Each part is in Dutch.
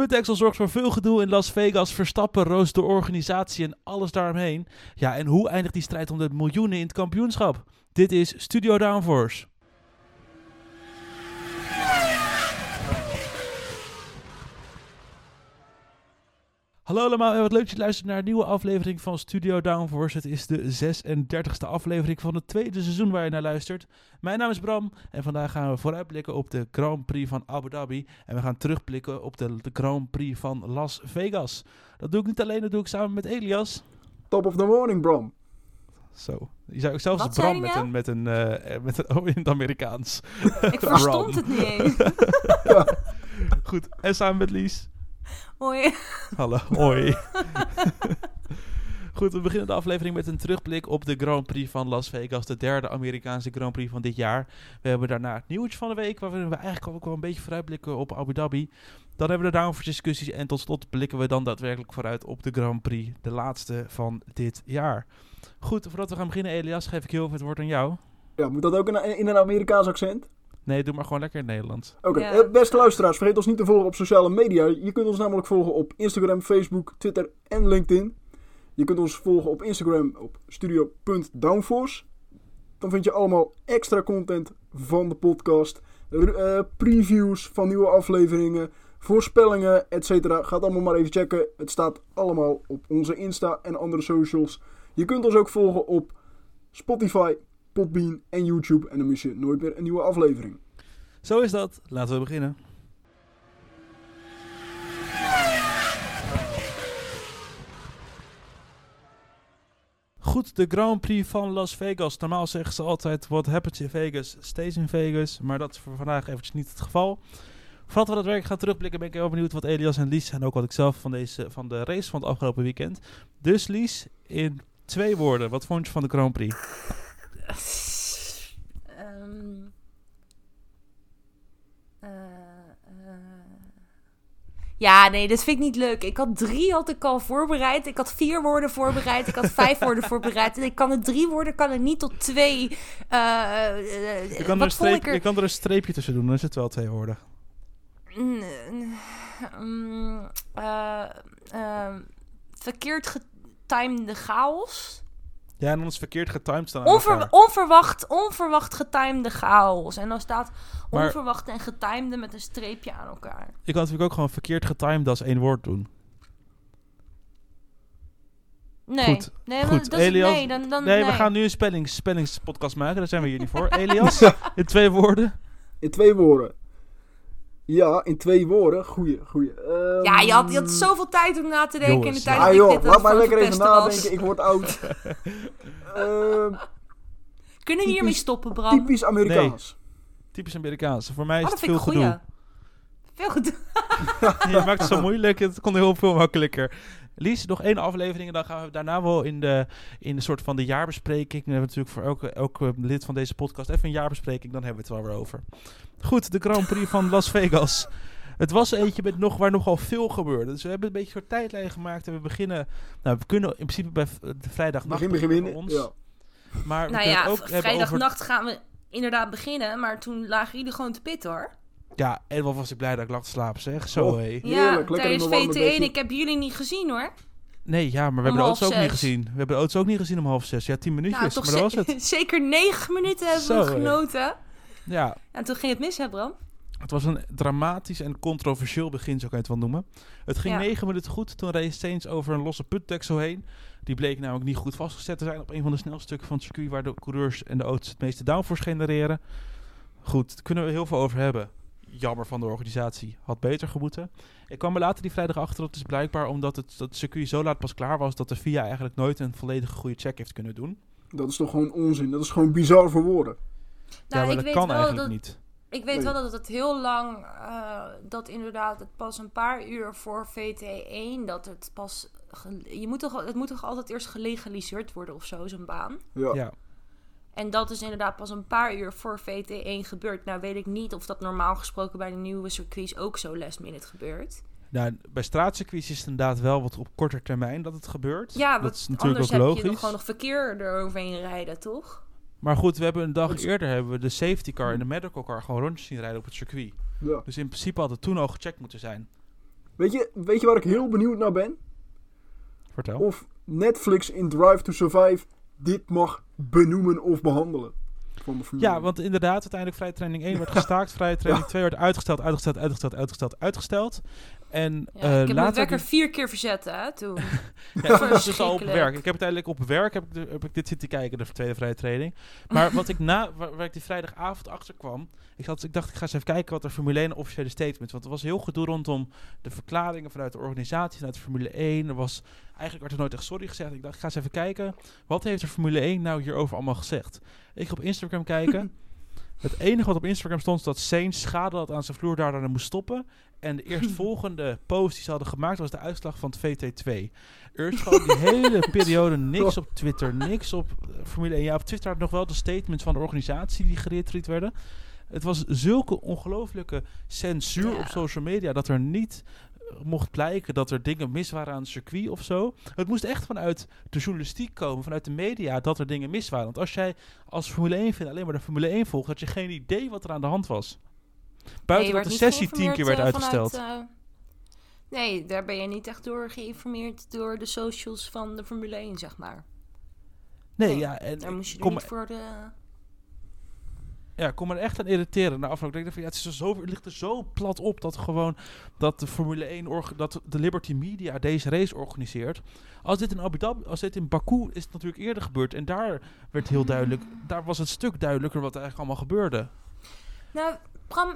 Putexel zorgt voor veel gedoe in Las Vegas. Verstappen roost de organisatie en alles daaromheen. Ja, en hoe eindigt die strijd om de miljoenen in het kampioenschap? Dit is Studio Downforce. Hallo allemaal en wat leuk dat je luistert naar een nieuwe aflevering van Studio Downforce. Het is de 36e aflevering van het tweede seizoen waar je naar luistert. Mijn naam is Bram en vandaag gaan we vooruitblikken op de Grand Prix van Abu Dhabi. En we gaan terugblikken op de, de Grand Prix van Las Vegas. Dat doe ik niet alleen, dat doe ik samen met Elias. Top of the morning, Bram. Zo. Je zou ook zelfs Wat Bram met een, met een, eh, met een, oh, in het Amerikaans. Ik verstond het niet eens. Goed, en samen met Lies. Hoi. Hallo, hoi. Goed, we beginnen de aflevering met een terugblik op de Grand Prix van Las Vegas, de derde Amerikaanse Grand Prix van dit jaar. We hebben daarna het nieuwtje van de week, waarin we eigenlijk ook wel een beetje vooruitblikken op Abu Dhabi. Dan hebben we de downforce discussies en tot slot blikken we dan daadwerkelijk vooruit op de Grand Prix, de laatste van dit jaar. Goed, voordat we gaan beginnen, Elias, geef ik heel veel het woord aan jou. Ja, moet dat ook in een Amerikaans accent? Nee, doe maar gewoon lekker in het Nederlands. Oké, Ja. eh, beste luisteraars, vergeet ons niet te volgen op sociale media. Je kunt ons namelijk volgen op Instagram, Facebook, Twitter en LinkedIn. Je kunt ons volgen op Instagram op studio.downforce. Dan vind je allemaal extra content van de podcast. eh, previews van nieuwe afleveringen, voorspellingen, etc. Ga het allemaal maar even checken. Het staat allemaal op onze Insta en andere socials. Je kunt ons ook volgen op Spotify, Podbean en YouTube. En dan mis je nooit meer een nieuwe aflevering. Zo is dat. Laten we beginnen. Goed, de Grand Prix van Las Vegas. Normaal zeggen ze altijd, what happens in Vegas, stays in Vegas. Maar dat is voor vandaag eventjes niet het geval. Voordat we dat werk gaan terugblikken, ben ik heel benieuwd wat Elias en Lies... en ook wat ik zelf van, deze, van de race van het afgelopen weekend. Dus Lies, in twee woorden, wat vond je van de Grand Prix? Ehm, eh, eh. Ja, nee, dat vind ik niet leuk. Ik had drie had ik al voorbereid. Ik had vier woorden voorbereid. Ik had vijf woorden voorbereid. En ik kan het drie woorden kan ik niet tot twee. eh, Je kan, er een wat vond streep, ik er? je kan er een streepje tussen doen, dan is het wel twee woorden. Mm, eh, verkeerd getimede chaos. Ja, en dan is verkeerd getimed staan. aan Onver- onverwacht, onverwacht getimede chaos. En dan staat Maar- onverwacht en getimede met een streepje aan elkaar. Je kan natuurlijk ook gewoon verkeerd getimed als één woord doen. Nee, Goed, nee, maar goed. dat is- Elias- nee, dan, dan, Nee, nee, we gaan nu een spellings, spellingspodcast maken. Daar zijn we hier niet voor. Elias, in twee woorden. In twee woorden. Ja, in twee woorden. Goeie, goeie. Ehm, Ja, je had, je had zoveel tijd om na te denken in de tijd Ah dat ik joh, dit aan laat het maar lekker even was. nadenken. Ik word oud. Ehm, Kunnen we hiermee stoppen, Bram? typisch Amerikaans. Typisch Amerikaans. Voor mij is Oh, het veel ik gedoe. Veel goed. Je maakt het zo moeilijk. Het kon heel veel makkelijker. Lies, nog één aflevering en dan gaan we daarna wel in de, in de soort van de jaarbespreking. We hebben natuurlijk voor elke, elke lid van deze podcast even een jaarbespreking. Dan hebben we het wel weer over. Goed, de Grand Prix van Las Vegas. Het was eentje met nog, waar nogal veel gebeurde. Dus we hebben een beetje een soort tijdlijn gemaakt. En we beginnen... Nou, we kunnen in principe bij de vrijdag Begin, begin, voor begin. ons. Ja. Maar Nou ja, ook over... vrijdagnacht gaan we inderdaad beginnen. Maar toen lagen jullie gewoon te pitten, hoor. Ja, en wat was ik blij dat ik lag te slapen, zeg. Zo, Oh. hé. Heerlijk, ja, tijdens een warme VT1. bedje. Ik heb jullie niet gezien, hoor. Nee, ja, maar we Om hebben de auto's ook niet gezien. We hebben de auto's ook niet gezien om half zes. Ja, tien minuutjes, Nou, toch maar dat was het. zeker negen minuten hebben Zo, we genoten. Ja, En toen ging het mis, hè, Bram? het was een dramatisch en controversieel begin, zo kan je het wel noemen. Het ging Ja. negen minuten goed, toen reed Sainz over een losse putdeksel heen. Die bleek namelijk niet goed vastgezet te zijn op een van de snelstukken van het circuit... waar de coureurs en de auto's het meeste downforce genereren. Goed, daar kunnen we heel veel over hebben. Jammer van de organisatie, had beter gemoeten. Ik kwam er later die vrijdag achter, dat is blijkbaar omdat het, dat het circuit zo laat pas klaar was... dat de FIA eigenlijk nooit een volledige goede check heeft kunnen doen. Dat is toch gewoon onzin. Dat is gewoon bizar voor woorden. Ja, Nou, maar ik dat weet kan wel eigenlijk dat, niet. Ik weet Nee. wel dat het heel lang, eh, dat inderdaad het pas een paar uur voor VT1, dat het pas, je moet toch, het moet toch altijd eerst gelegaliseerd worden of zo, zo'n baan. Ja. Ja. En dat is inderdaad pas een paar uur voor VT1 gebeurd. Nou weet ik niet of dat normaal gesproken bij de nieuwe circuits ook zo last minute gebeurt. Nou, bij straatcircuits is het inderdaad wel wat op korter termijn dat het gebeurt. Ja, dat is natuurlijk anders ook heb logisch. je nog gewoon nog verkeer eroverheen rijden, toch? Maar goed, we hebben een dag eerder hebben we de safety car en de medical car gewoon rondjes zien rijden op het circuit. Ja. Dus in principe had het toen al gecheckt moeten zijn. Weet je, weet je waar ik heel benieuwd naar ben? Vertel. Of Netflix in Drive to Survive dit mag benoemen of behandelen. Van de Formule Ja, 1. want inderdaad, uiteindelijk vrije training 1 werd gestaakt. Vrije training 2 werd uitgesteld, uitgesteld, uitgesteld, uitgesteld, uitgesteld. En Ja, eh, ik heb mijn later... wekker vier keer verzet, hè, toen. Ja, ik was dus al op werk. Ik heb uiteindelijk op werk heb ik, de- heb ik dit zitten kijken, de tweede vrije training. Maar wat ik na, waar, waar ik die vrijdagavond achter kwam, ik, had, ik dacht ik ga eens even kijken wat de Formule 1 officiële statement. Want er was heel gedoe rondom de verklaringen vanuit de organisatie, vanuit de Formule 1. Er was, eigenlijk werd er nooit echt sorry gezegd. Ik dacht ik ga eens even kijken, wat heeft de Formule 1 nou hierover allemaal gezegd? Ik ga op Instagram kijken. Het enige wat op Instagram stond, is dat Sainz schade had aan zijn vloer, daardoor moest stoppen. En de eerstvolgende post die ze hadden gemaakt was de uitslag van het VT2. Er is gewoon die hele periode niks op Twitter, niks op eh, Formule 1. Ja, op Twitter had nog wel de statements van de organisatie die geretweet werden. Het was zulke ongelooflijke censuur Ja. op social media dat er niet eh, mocht blijken dat er dingen mis waren aan het circuit of zo. Het moest echt vanuit de journalistiek komen, vanuit de media, dat er dingen mis waren. Want als jij als Formule 1 vindt alleen maar de Formule 1 volgt, had je geen idee wat er aan de hand was. Buiten Nee, dat de sessie tien keer werd eh, uitgesteld. vanuit, eh, nee, daar ben je niet echt door geïnformeerd door de socials van de Formule 1, zeg maar. nee, nee, ja, en Daar moest je kom, niet voor de... ja, ik kon me er echt aan irriteren na afloop. Ik denk van, ja, het, is er zo, het ligt er zo plat op dat gewoon dat de Formule 1, orga- dat de Liberty Media deze race organiseert. Als dit in Abu Dhabi, als dit in Baku is het natuurlijk eerder gebeurd. En daar werd heel duidelijk, daar was het stuk duidelijker wat er eigenlijk allemaal gebeurde. Nou, Bram,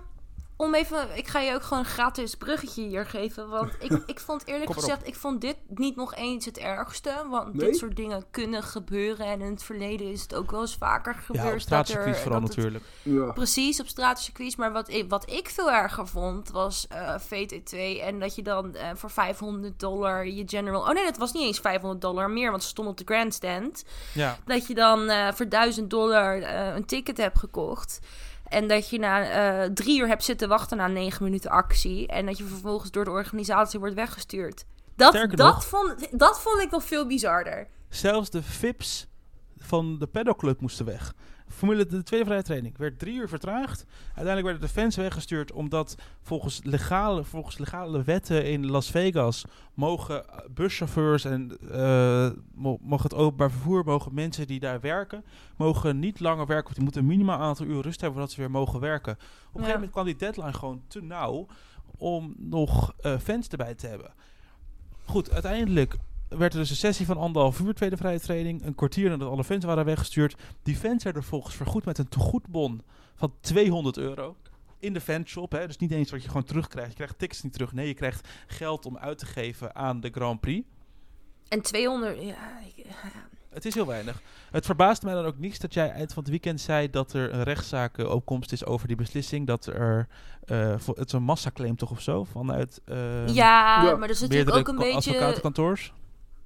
om even... Ik ga je ook gewoon een gratis bruggetje hier geven. Want ik, ik vond eerlijk gezegd... Ik vond dit niet nog eens het ergste. Want Nee? dit soort dingen kunnen gebeuren. En in het verleden is het ook wel eens vaker gebeurd. Ja, op dat straatcircuits er- vooral het- natuurlijk. Ja. Precies, op straatcircuits. Maar wat ik, wat ik veel erger vond, was eh, VT2. En dat je dan eh, voor 500 dollar je general... Oh nee, dat was niet eens 500 dollar meer, want ze stond op de grandstand. Ja, Dat je dan eh, voor 1000 dollar eh, een ticket hebt gekocht. En dat je na eh, drie uur hebt zitten wachten na negen minuten actie. En dat je vervolgens door de organisatie wordt weggestuurd. Dat, Sterker dat, nog- vond, dat vond ik nog veel bizarder. zelfs de VIP's van de pedalclub moesten weg. Formule de tweede vrije training werd drie uur vertraagd. Uiteindelijk werden de fans weggestuurd omdat volgens legale, volgens legale wetten in Las Vegas mogen eh, buschauffeurs en eh, mo- mogen het openbaar vervoer, mogen mensen die daar werken, mogen niet langer werken. Want die moeten een minimaal aantal uur rust hebben voordat ze weer mogen werken. Op een gegeven moment kwam die deadline gewoon te nauw om nog eh, fans erbij te hebben. Goed, uiteindelijk werd er dus een sessie van anderhalf uur tweede vrije training. Een kwartier nadat alle fans waren weggestuurd. Die fans werden vervolgens vergoed met een tegoedbon van 200 euro. In de fanshop, hè? dus niet eens wat je gewoon terugkrijgt. Je krijgt tickets niet terug. Nee, je krijgt geld om uit te geven aan de Grand Prix. En 200... Ja, ik- Het is heel weinig. Het verbaast mij dan ook niets dat jij eind van het weekend zei dat er een rechtszaak eh, opkomst is over die beslissing. Dat er, eh, voor- het is een massaclaim toch of zo, vanuit eh, ja, ja, maar dat is natuurlijk ook een beetje... advocatenkantoors.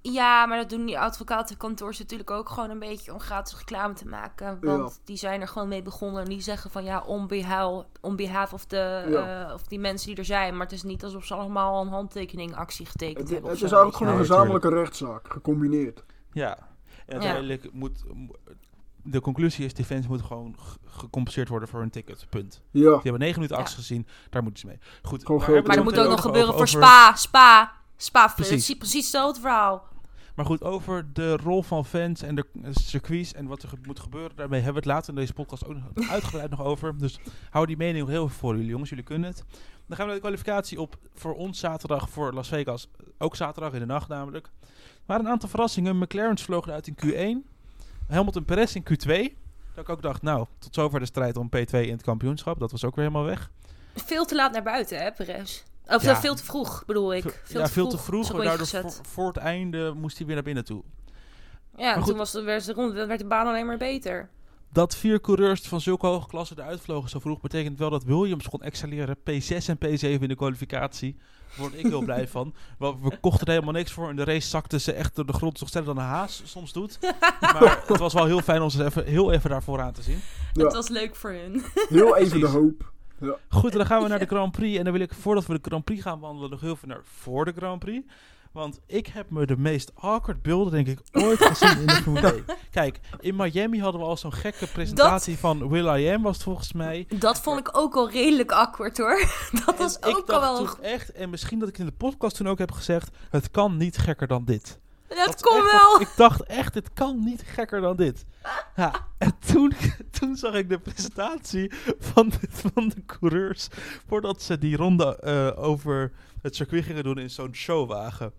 Ja, maar dat doen die advocatenkantoors natuurlijk ook gewoon een beetje om gratis reclame te maken. Want die zijn er gewoon mee begonnen en die zeggen van ja, on behalf, on behalf of, de, Ja. eh, of die mensen die er zijn. Maar het is niet alsof ze allemaal een handtekeningactie getekend Het, hebben. het is eigenlijk gewoon een Ja, gezamenlijke rechtszaak, gecombineerd. Ja, en Ja. uiteindelijk moet... mo- De conclusie is, die fans moeten gewoon gecompenseerd worden voor hun ticket. Punt. Ja, Die hebben negen minuten Ja. actie gezien, daar moeten ze mee. Goed, Maar dat het moet ook nog gebeuren voor over- Spa. Spa. Spa. Precies. Precies, precies hetzelfde verhaal. Maar goed, over de rol van fans en de eh, circuits en wat er moet gebeuren, daarmee hebben we het later in deze podcast ook uitgebreid nog over. Dus hou die mening heel voor jullie jongens, jullie kunnen het. Dan gaan we naar de kwalificatie op voor ons zaterdag voor Las Vegas. Ook zaterdag in de nacht namelijk. Er waren een aantal verrassingen. McLaren's vlogen uit in Q1. Hamilton Perez in Q2. Dat ik ook dacht, nou, tot zover de strijd om P2 in het kampioenschap. Dat was ook weer helemaal weg. Veel te laat naar buiten, hè, Perez. Of Ja. eh, veel te vroeg, bedoel ik. Veel ja, te veel vroeg. te vroeg. Daardoor voor, voor het einde moest hij weer naar binnen toe. Ja, en goed. toen was de, werd, de, rond, werd de baan alleen maar beter. Dat vier coureurs van zulke hoge klasse eruit vlogen zo vroeg, betekent wel dat Williams kon excelleren. P6 en P7 in de kwalificatie. Daar word ik heel blij van. We, we kochten er helemaal niks voor. In de race zakten ze echt door de grond nog sneller dan een haas soms doet. Maar het was wel heel fijn om ze even, heel even daarvoor aan te zien. Ja. Het was leuk voor hun. heel even de Precies. Goed, dan gaan we naar de Grand Prix. En dan wil ik, voordat we de Grand Prix gaan wandelen, nog heel veel naar voor de Grand Prix. Want ik heb me de meest awkward beelden, denk ik, ooit gezien in de Formule 1. Kijk, in Miami hadden we al zo'n gekke presentatie van Will I Am, was het volgens mij. Dat vond ik ook al redelijk awkward hoor. Dat was ik ook al wel... toen echt, en misschien dat ik in de podcast toen ook heb gezegd, het kan niet gekker dan dit. Dat Dat is kon echt- wel. Ik dacht echt, het kan niet gekker dan dit. Ja, en toen, toen zag ik de presentatie van de, van de coureurs. Voordat ze die ronde eh, over het circuit gingen doen in zo'n showwagen.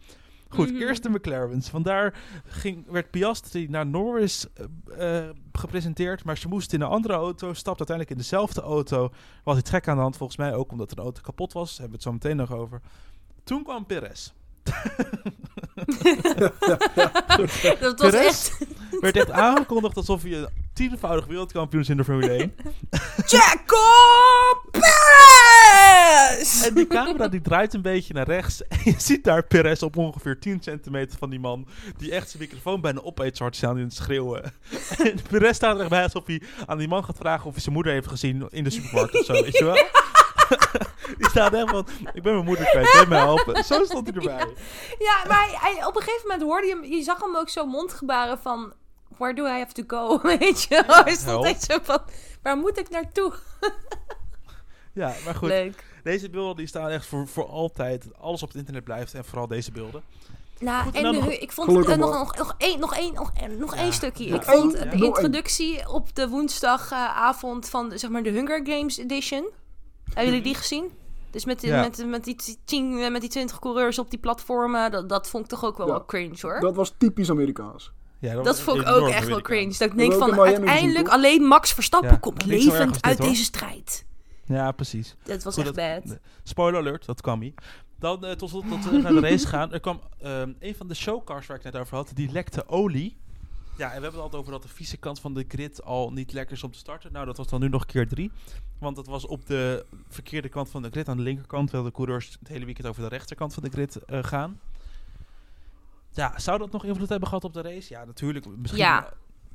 Goed, Mhm. eerst de McLaren's. Vandaar ging, werd Piastri naar Norris eh, eh, gepresenteerd. Maar ze moest in een andere auto. Stapte uiteindelijk in dezelfde auto. Was iets gek aan de hand, volgens mij ook omdat de auto kapot was. Daar hebben we het zo meteen nog over. Toen kwam Perez. Dat was echt... werd echt aangekondigd alsof je tienvoudig wereldkampioen is in de Formule 1. Jaco Perez! En die camera die draait een beetje naar rechts. En je ziet daar Perez op ongeveer 10 centimeter van die man. Die echt zijn microfoon bijna opeet zo hard staan in het schreeuwen. En Perez staat er echt bij alsof hij aan die man gaat vragen of hij zijn moeder heeft gezien in de supermarkt of zo. Weet je wel? Die staat echt van, ik ben mijn moeder kwijt, kan je mij helpen? Zo stond hij erbij. Ja, maar hij, hij- op een gegeven moment hoorde je hem... Je zag hem ook zo mondgebaren van... Where do I have to go? Weet je? Hij stond echt zo van... Waar moet ik naartoe? Ja, maar goed. Leuk. Deze beelden die staan echt voor, voor altijd. Alles op het internet blijft en vooral deze beelden. Nou, Goed, en nog- hu- ik vond nog, nog, nog één, nog één, nog, nog Ja. één stukje. Ja. Ik vond de introductie op de woensdagavond van zeg maar de Hunger Games Edition. Hebben jullie die gezien? Dus met, die- Ja. met, met, die tien, met die 20 coureurs op die platformen, dat, dat vond ik toch ook wel, Ja. wel cringe hoor. Dat, Dat was typisch Amerikaans. Ja, was vond ik ook echt wel cringe. Dat ik denk van uiteindelijk gezien, alleen Max Verstappen Ja, komt levend dit, uit hoor. deze strijd. Ja, precies. Dat was Goed, echt dat- bad. Spoiler alert, dat kwam niet. Dan eh, tot slot tot we naar de race gaan. Er kwam ehm, een van de showcars waar ik net over had, die lekte olie. Ja, en we hebben het altijd over dat de vieze kant van de grid al niet lekker is om te starten. Nou, dat was dan nu nog keer drie. Want dat was op de verkeerde kant van de grid, aan de linkerkant, terwijl de coureurs het hele weekend over de rechterkant van de grid eh, gaan. Ja, zou dat nog invloed hebben gehad op de race? Ja, natuurlijk. Misschien, Ja.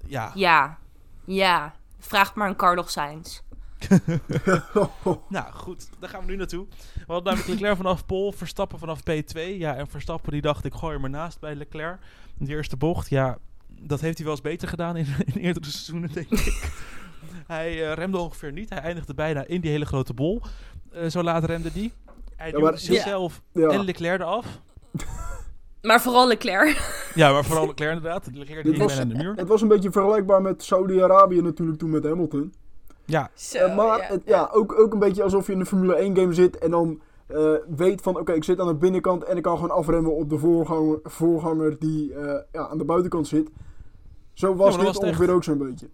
Ja, Ja, ja. Vraag maar aan Carlos Sainz. Nou goed, daar gaan we nu naartoe. We hadden namelijk Leclerc vanaf Pol, Verstappen vanaf P2. Ja, en Verstappen die dacht, ik gooi er maar naast bij Leclerc. In de eerste bocht, ja, dat heeft hij wel eens beter gedaan in, in eerdere seizoenen, denk ik. hij eh, remde ongeveer niet. Hij eindigde bijna in die hele grote bol. Eh, zo laat remde die. Hij Ja, maar- zichzelf Ja. en Leclerc eraf. Maar vooral Leclerc. Ja, maar vooral Leclerc inderdaad. Leclerc die was- aan de muur. Het was een beetje vergelijkbaar met Saudi-Arabië natuurlijk toen met Hamilton. Ja, Zo, Eh, maar het- ja, ook, ook een beetje alsof je in de Formule 1 game zit en dan eh, weet van oké, ik zit aan de binnenkant en ik kan gewoon afremmen op de voorganger, voorganger die eh, ja, aan de buitenkant zit. Zo was dat dit was het ongeveer ook zo'n beetje.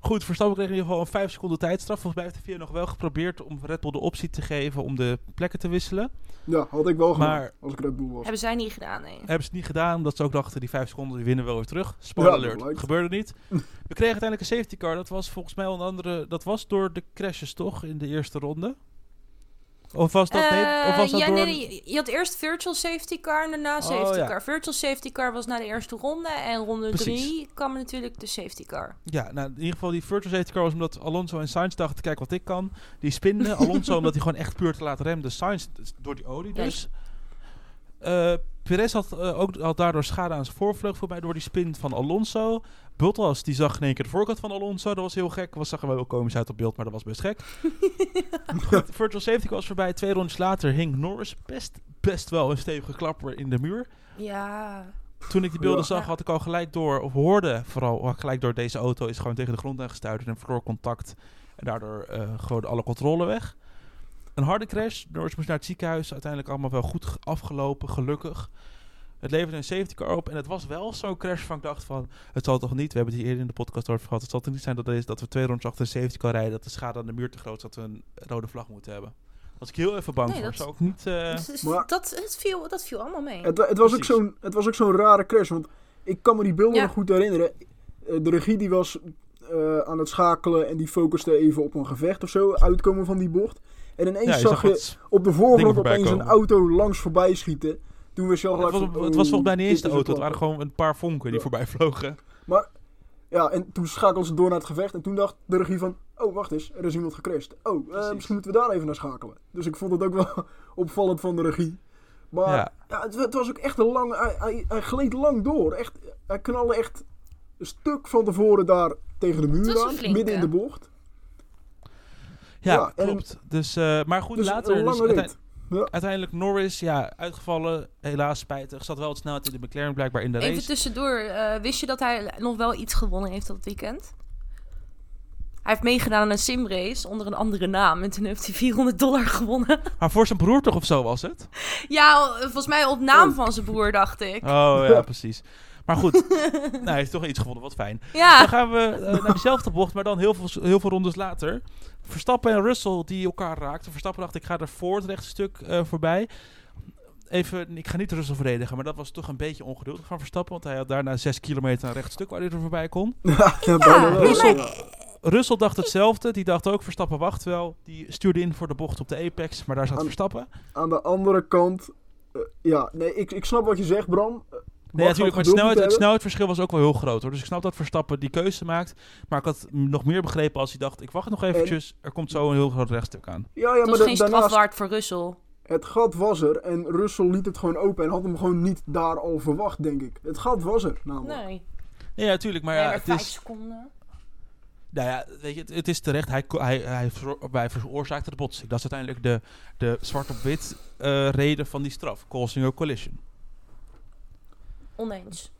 Goed, Verstappen kreeg in ieder geval een 5 seconden tijdstraf. Volgens mij heeft de VIA nog wel geprobeerd om Red Bull de optie te geven om de plekken te wisselen. Ja, had ik wel gedaan Maar- als ik Red Bull was. Hebben zij niet gedaan, nee. Hebben ze het niet gedaan, omdat ze ook dachten die 5 seconden die winnen wel weer terug. Spoiler Ja, alert, lijkt. gebeurde niet. We kregen uiteindelijk een safety car. Dat was volgens mij onder andere, dat was door de crashes toch in de eerste ronde? Of was dat, nee, of Eh, was dat ja, door... nee, je had eerst virtual safety car en daarna Oh, safety ja. car. Virtual safety car was na de eerste ronde en ronde. 3 kwam natuurlijk de safety car. Ja, nou, in ieder geval die virtual safety car was omdat Alonso en Sainz dachten, kijk wat ik kan. Die spinden. Alonso omdat hij gewoon echt puur te remmen. Sainz dus door die olie Ja, dus. Perez had, eh, ook, had daardoor schade aan zijn voorvleugel voorbij door die spin van Alonso. Bottas die zag in één keer de voorkant van Alonso. Dat was heel gek. Was, zag er wel komisch uit op beeld, maar dat was best gek. Goed, virtual safety was voorbij. Twee rondjes later hing Norris best, best wel een stevige klapper in de muur. Ja. Toen ik die beelden Ja. zag, had ik al gelijk door, of hoorde vooral gelijk door, deze auto is gewoon tegen de grond aangestuurd en verloor contact. En daardoor eh, gewoon alle controle weg. Een harde crash. Norris moest naar het ziekenhuis. Uiteindelijk allemaal wel goed ge- afgelopen, gelukkig. Het leverde een safety car op. En het was wel zo'n crash van ik dacht van... Het zal toch niet, we hebben het hier eerder in de podcast over gehad. Het zal toch niet zijn dat, deze, dat we twee rondes achter een safety car rijden. Dat de schade aan de muur te groot is. Dat we een rode vlag moeten hebben. Was ik heel even bang Nee, voor. dat- Zou ook niet... eh, Dat, is- Maar- dat, het viel, dat viel allemaal mee. Het, het, was ook zo'n, het was ook zo'n rare crash, want ik kan me die beelden Ja. nog goed herinneren. Eh, De regie die was eh, aan het schakelen en die focuste even op een gevecht of zo, uitkomen van die bocht. En ineens ja, zag zag je op de voorgrond opeens een auto langs voorbij schieten. Toen je al Het was, van, het was volgens mij niet eens dit de een auto. Het waren gewoon een paar vonken die Ja. voorbij vlogen. Maar ja, en toen schakelde ze door naar het gevecht. En toen dacht de regie van, oh wacht eens, er is iemand gecrashed. Oh, eh, misschien moeten we daar even naar schakelen. Dus ik vond het ook wel opvallend van de regie. Maar Ja. ja. het, het was ook echt een lang... Hij, hij, hij gleed lang door. Echt, hij knalde echt een stuk van tevoren daar tegen de muur aan. Midden in de bocht. Ja, Ja, en- klopt. Dus, eh, maar goed, Dus later... dus lange uiteind- rit. Uiteindelijk Norris, ja, uitgevallen. Helaas spijtig. Zat wel het snelheid in de McLaren blijkbaar in de Even race. tussendoor, eh, wist je dat hij nog wel iets gewonnen heeft dat weekend? Hij heeft meegedaan aan een simrace onder een andere naam. En toen heeft hij 400 dollar gewonnen. Maar voor zijn broer toch of zo was het? ja, volgens mij op naam Oh. van zijn broer, dacht ik. Oh ja, precies. Maar goed, nou, hij heeft toch iets gevonden, wat fijn. Dan gaan we eh, naar diezelfde bocht, maar dan heel veel, heel veel rondes later. Verstappen en Russell die elkaar raakten. Verstappen dacht, ik ga er voor het rechte stuk eh, voorbij. Even, ik ga niet Russell verdedigen, maar dat was toch een beetje ongeduldig van Verstappen. Want hij had daarna 6 kilometer een recht stuk waar hij er voorbij kon. Ja, Russell. dacht hetzelfde. Die dacht ook, Verstappen wacht wel. Die stuurde in voor de bocht op de apex, maar daar zat Aan- Verstappen. Aan de andere kant... eh, ja, nee, ik, ik snap wat je zegt, Bram. Nee, natuurlijk, maar het, geduld snelheid, het snelheidsverschil was ook wel heel groot hoor. Dus ik snap dat Verstappen die keuze maakt. Maar ik had nog meer begrepen als hij dacht, ik wacht nog eventjes. Er komt zo een heel groot rechtstuk aan. Ja, ja, het maar was da- geen daarnaast... strafwaard voor Russell. Het gat was er en Russell liet het gewoon open en had hem gewoon niet daar al verwacht, denk ik. Het gat was er namelijk. Nee, Nee, ja, natuurlijk. Nee, ja, maar het vijf is, seconden. nou ja, weet je, het, het is terecht. Hij, hij, hij, hij veroorzaakte de botsing. Dat is uiteindelijk de, de zwart op wit eh, reden van die straf. Causing a collision. Oneens.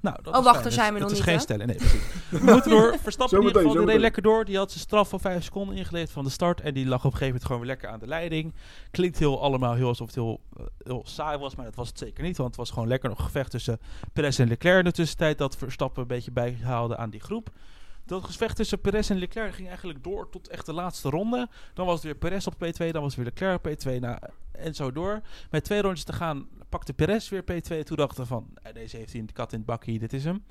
Nou, dat Oh, is wacht, daar zijn we Het nog is niet, geen hè? stellen. Nee, precies. We moeten door. Verstappen in ieder geval, lekker door. Die had zijn straf van 5 seconden ingeleverd van de start. En die lag op een gegeven moment gewoon weer lekker aan de leiding. Klinkt heel allemaal heel alsof het heel, eh, heel saai was. Maar dat was het zeker niet. Want het was gewoon lekker nog gevecht tussen Perez en Leclerc in de tussentijd. Dat Verstappen een beetje bijhaalde aan die groep. Dat gevecht tussen Perez en Leclerc ging eigenlijk door tot echt de laatste ronde. Dan was het weer Perez op P2, dan was het weer Leclerc op P2 nou, en zo door. Met twee rondjes te gaan pakte Perez weer P2. Toen dachten we van, eh, deze heeft hij een kat in het bakkie, dit is hem.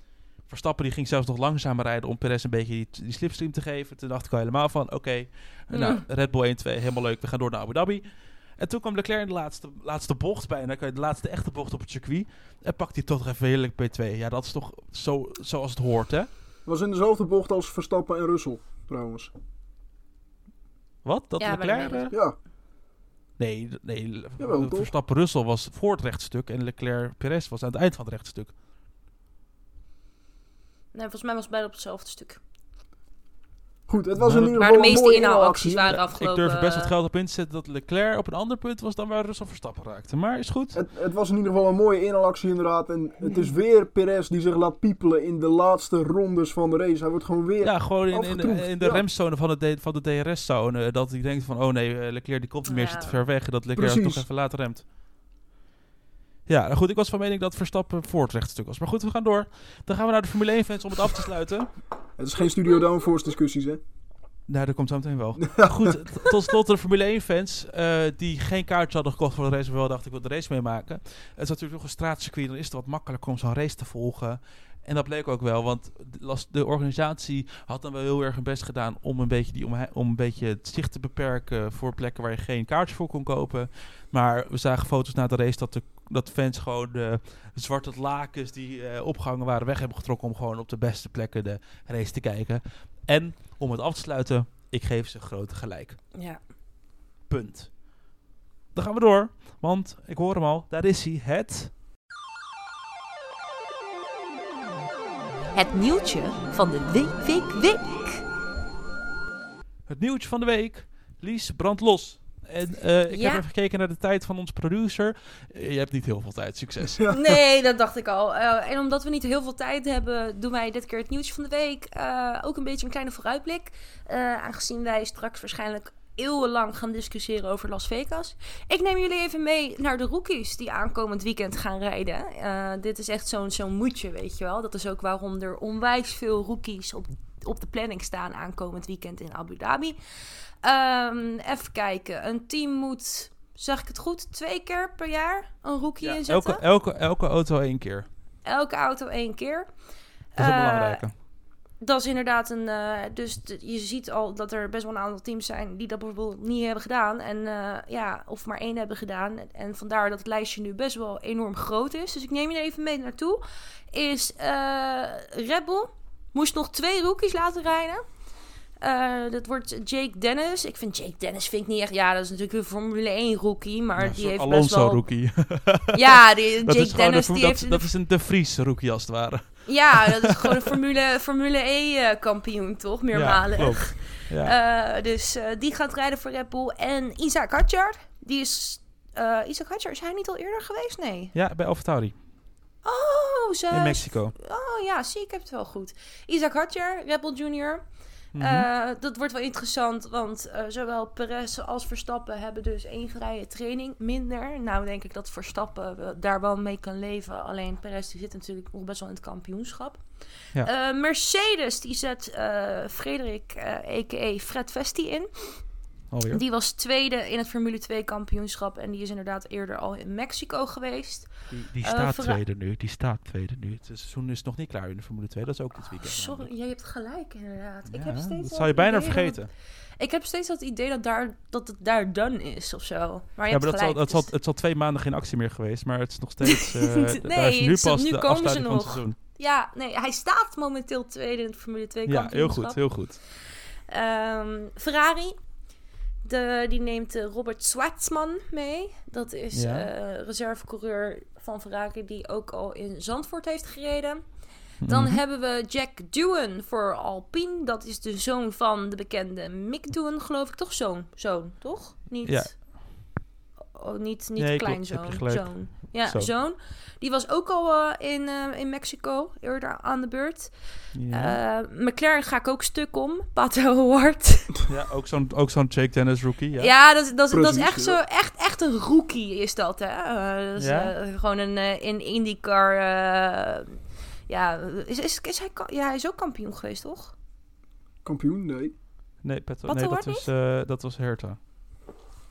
Verstappen die ging zelfs nog langzamer rijden om Perez een beetje die, die slipstream te geven. Toen dacht ik al helemaal van, oké, eh, nou. Red Bull 1-2, helemaal leuk, we gaan door naar Abu Dhabi. En toen kwam Leclerc in de laatste, laatste bocht bij. En dan kan je de laatste echte bocht op het circuit. En pakt hij toch nog even heerlijk P2. Ja, dat is toch zo, zoals het hoort, hè? Was in dezelfde bocht als Verstappen en Russell, trouwens. Wat? Dat Ja, de Leclerc... eh, Ja, Nee, nee Jawel, toch? Verstappen Russell was voor het rechtstuk en Leclerc Perez was aan het eind van het rechtstuk. Nee, volgens mij was het beide op hetzelfde stuk. Goed. Het was Maar in de- ieder Maar de meeste inhaalacties inhaalactie. waren ik afgelopen. durf er best wat eh, geld op in te zetten dat Leclerc op een ander punt was dan waar Russell Verstappen raakte. Maar is goed. Het, het was in ieder geval een mooie inhaalactie inderdaad. En het is weer Perez die zich laat piepelen in de laatste rondes van de race. Hij wordt gewoon weer... Ja, gewoon in, in, in de ja. remzone van de, van de DRS-zone. Dat hij denkt van, oh nee, eh, Leclerc die komt niet meer, Ja. zit te ver weg. En dat Leclerc Precies. toch even later remt. Ja, nou goed, ik was van mening dat Verstappen voor het rechtstuk was. Maar goed, we gaan door. Dan gaan we naar de Formule 1-fans om het af te sluiten. Het is geen Studio Downforce discussies, hè? Nou, dat komt zo meteen wel. Goed, tot slot de Formule 1-fans eh, die geen kaartje hadden gekocht voor de race, maar wel dachten ik wil de race meemaken. Het is natuurlijk nog een straatcircuit, dan is het wat makkelijker om zo'n race te volgen. En dat bleek ook wel, want de, organisatie had dan wel heel erg hun best gedaan om een beetje, die, om, om een beetje het zicht te beperken voor plekken waar je geen kaartjes voor kon kopen. Maar we zagen foto's na de race dat de dat fans gewoon de zwarte lakens die eh, opgehangen waren weg hebben getrokken om gewoon op de beste plekken de race te kijken. En om het af te sluiten, ik geef ze grote gelijk. Ja. Punt. Dan gaan we door, want ik hoor hem al, daar is hij, het... Het nieuwtje van de week, week, week. Het nieuwtje van de week. Lies, brand los. En eh, ik Ja. heb even gekeken naar de tijd van ons producer. Je hebt niet heel veel tijd, succes. Ja. Nee, dat dacht ik al. Eh, en omdat we niet heel veel tijd hebben, doen wij dit keer het nieuwtje van de week. Eh, ook een beetje een kleine vooruitblik. Eh, aangezien wij straks waarschijnlijk eeuwenlang gaan discussiëren over Las Vegas. Ik neem jullie even mee naar de rookies die aankomend weekend gaan rijden. Eh, dit is echt zo'n zo'n moedje, weet je wel. Dat is ook waarom er onwijs veel rookies op, op de planning staan aankomend weekend in Abu Dhabi. Ehm, even kijken. Een team moet, zeg ik het goed, twee keer per jaar een rookie Ja, inzetten. elke, elke, elke auto één keer. Elke auto één keer. Dat is een Eh, belangrijke. Dat is inderdaad een. eh, dus je ziet al dat er best wel een aantal teams zijn die dat bijvoorbeeld niet hebben gedaan. En eh, ja, of maar één hebben gedaan. En vandaar dat het lijstje nu best wel enorm groot is. Dus ik neem je even mee naartoe. Is Red Bull moest nog twee rookies laten rijden. Eh, dat wordt Jake Dennis. Ik vind Jake Dennis vind ik niet echt... Ja, dat is natuurlijk een Formule 1 rookie, maar Ja, die heeft Alonso best wel... rookie. Ja, die, dat Jake Dennis een, die dat, heeft... dat is een De Vries rookie als het ware. Ja, dat is gewoon een Formule, Formule E eh, kampioen, toch? Meermalig. Ja. Ja. Eh, dus die gaat rijden voor Red Bull. En Isaac Hadjar, die is... Isaac Hadjar, is hij niet al eerder geweest? Nee. ja, bij AlphaTauri Oh, ze... in Mexico. Oh ja, zie, ik heb het wel goed. Isaac Red Bull Junior. Mhm. Eh, dat wordt wel interessant, want eh, zowel Perez als Verstappen hebben dus één vrije training minder. Nou denk ik dat Verstappen eh, daar wel mee kan leven. Alleen Perez die zit natuurlijk nog best wel in het kampioenschap. Ja. Mercedes die zet Frederik, a.k.a. Fred Vesti in. Alweer. Die was tweede in het Formule 2 kampioenschap en die is inderdaad eerder al in Mexico geweest. Die, die Eh, staat tweede nu. Die staat tweede nu. Het seizoen is nog niet klaar in de Formule 2. Dat is ook dit weekend. Sorry, namelijk. jij hebt gelijk inderdaad. ik heb steeds dat zou je het bijna dat- vergeten. Ik heb steeds dat idee dat, daar, dat het daar done is of zo. Maar je Ja, hebt maar dat zal, gelijk. dat zal, dus- het zal twee maanden geen actie meer geweest. Maar het is nog steeds... eh, Nee, d- daar is nu het pas nu de komen ze van het nog. seizoen. Ja, nee, hij staat momenteel tweede in het Formule 2 Ja, heel kampioenschap. goed. Heel goed. Ehm, Ferrari, de, die neemt eh, Robert Schwartzman mee. Dat is Ja. eh reservecoureur van Ferrari die ook al in Zandvoort heeft gereden. Dan Mhm. hebben we Jack Doohan voor Alpine. Dat is de zoon van de bekende Mick Doohan, geloof ik. Toch zoon? Zoon, toch? Niet, Ja. oh, niet, niet Nee, kleinzoon. Zoon. Ja, Zoon. zoon. Die was ook al eh, in, eh, in Mexico eerder aan de beurt. Ja, Eh, McLaren ga ik ook stuk om. Pato Howard. ja ook zo'n ook zo'n Jake Dennis rookie. Ja. Ja, dat, is- dat, is- dat is echt zo. Echt, echt een rookie is dat, hè? Eh, dat is, Ja? gewoon een in IndyCar. eh, ja, is, is, is hij, ja, hij is ook kampioen geweest, toch? Kampioen? Nee. Nee, Wat nee dat, was, eh, dat was Herta.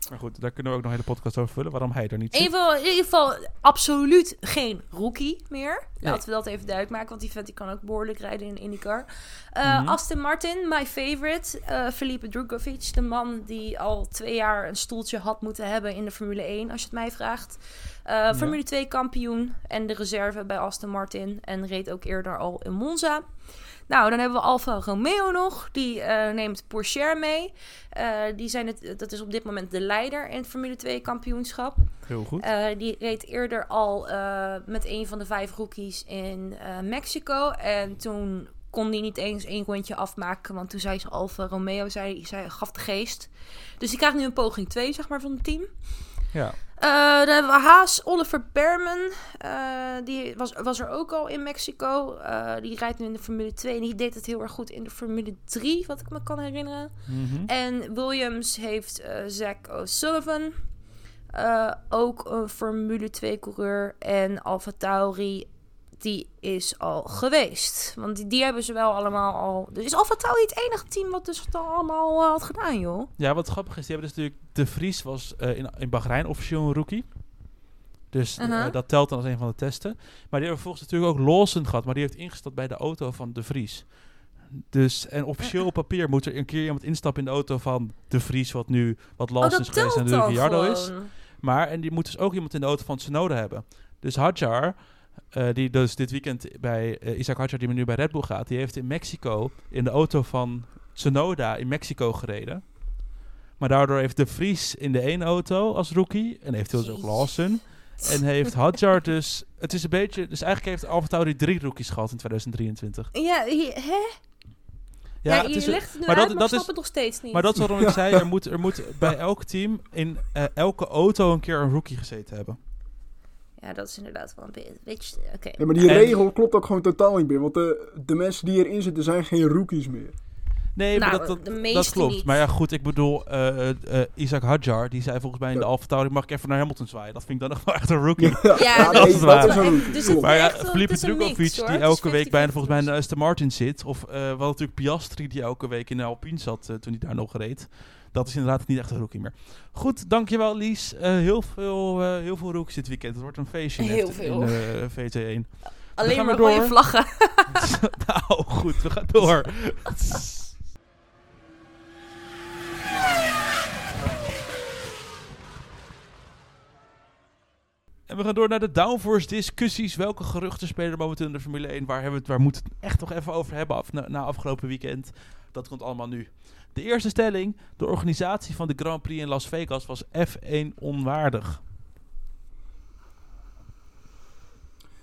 Maar goed, daar kunnen we ook nog een hele podcast over vullen. Waarom hij er niet In zit. ieder, geval, in ieder geval absoluut geen rookie meer. Nee. Laten we dat even duidelijk maken, want die vent die kan ook behoorlijk rijden in IndyCar. Mhm. Aston Martin, my favorite. eh Felipe Drugovic, de man die al twee jaar een stoeltje had moeten hebben in de Formule 1, als je het mij vraagt. Eh, Formule 2 kampioen en de reserve bij Aston Martin. En reed ook eerder al in Monza. Nou, dan hebben we Alfa Romeo nog. Die eh, neemt Porsche mee. Eh, die zijn het, dat is op dit moment de leider in het Formule 2 kampioenschap. Heel goed. Eh, die reed eerder al met een van de vijf rookies in Mexico. En toen kon die niet eens één rondje afmaken. Want toen zei ze Alfa Romeo, zei, zei, gaf de geest. Dus die krijgt nu een poging 2, zeg maar, van het team. ja. Eh, dan hebben we Haas, Oliver Berman. Eh, die was, was er ook al in Mexico. Eh, die rijdt nu in de Formule 2. En die deed het heel erg goed in de Formule 3, wat ik me kan herinneren. Mhm. En Williams heeft Zach O'Sullivan. Ook een Formule 2 coureur. En Alfa Tauri, die is al geweest. Want die, die hebben ze wel allemaal al... Dus is Alfa Tauri het enige team wat dus het al allemaal eh, had gedaan, joh? Ja, wat grappig is, die hebben dus natuurlijk... De Vries was eh, in, in Bahrein officieel een rookie. Dus eh, Uh-huh. dat telt dan als een van de testen. Maar die hebben vervolgens natuurlijk ook Lawson gehad. Maar die heeft ingestapt bij de auto van De Vries. Dus, en officieel op papier moet er een keer iemand instappen in de auto van De Vries, wat nu, wat Oh, Lawson is geweest en dan Ricciardo is. Maar, en die moet dus ook iemand in de auto van Tsunoda hebben. Dus Hadjar, eh, die dus dit weekend bij eh, Isaac Hadjar, die nu bij Red Bull gaat, die heeft in Mexico in de auto van Tsunoda in Mexico gereden. Maar daardoor heeft De Vries in de ene auto als rookie en eventueel dus ook. Lawson. En heeft Hadjar dus, het is een beetje, dus eigenlijk heeft Alfa Tauri drie rookies gehad in 2023. Ja, hè? Ja, Ja, het is, legt het nu maar uit, dat- maar dat ik snap is- het nog steeds niet. maar dat is waarom ik zei, er moet, er moet bij elk team in eh, elke auto een keer een rookie gezeten hebben. Ja, dat is inderdaad wel een beetje... Oké. Ja, maar die En- regel klopt ook gewoon totaal niet meer. Want de, de mensen die erin zitten zijn geen rookies meer. Nee, maar Nou, dat, dat, dat klopt. niet. Maar ja, goed, ik bedoel, eh, eh, Isaac Hadjar, die zei volgens mij in de Tauri, mag ik even naar Hamilton zwaaien? Dat vind ik dan nog wel echt een rookie. Ja, Ja, dat nee, is waar. dus Maar ja, Felipe hoor. die elke week bijna 50-50 volgens mij in de Aston Martin zit. Of eh wel natuurlijk Piastri, die elke week in de Alpine zat eh, toen hij daar nog reed. Dat is inderdaad niet echt een rookie meer. Goed, dankjewel Lies. Eh, heel, veel, eh, heel veel rookies dit weekend. Het wordt een feestje Heel net veel. in eh, VT1. Alleen gaan maar door. rode vlaggen. nou goed, we gaan door. En we gaan door naar de downforce discussies. Welke geruchten spelen er momenteel in de Formule 1? Waar, hebben we het, waar moeten we het echt nog even over hebben af, na, na afgelopen weekend? Dat komt allemaal nu. De eerste stelling. De organisatie van de Grand Prix in Las Vegas was F1 onwaardig.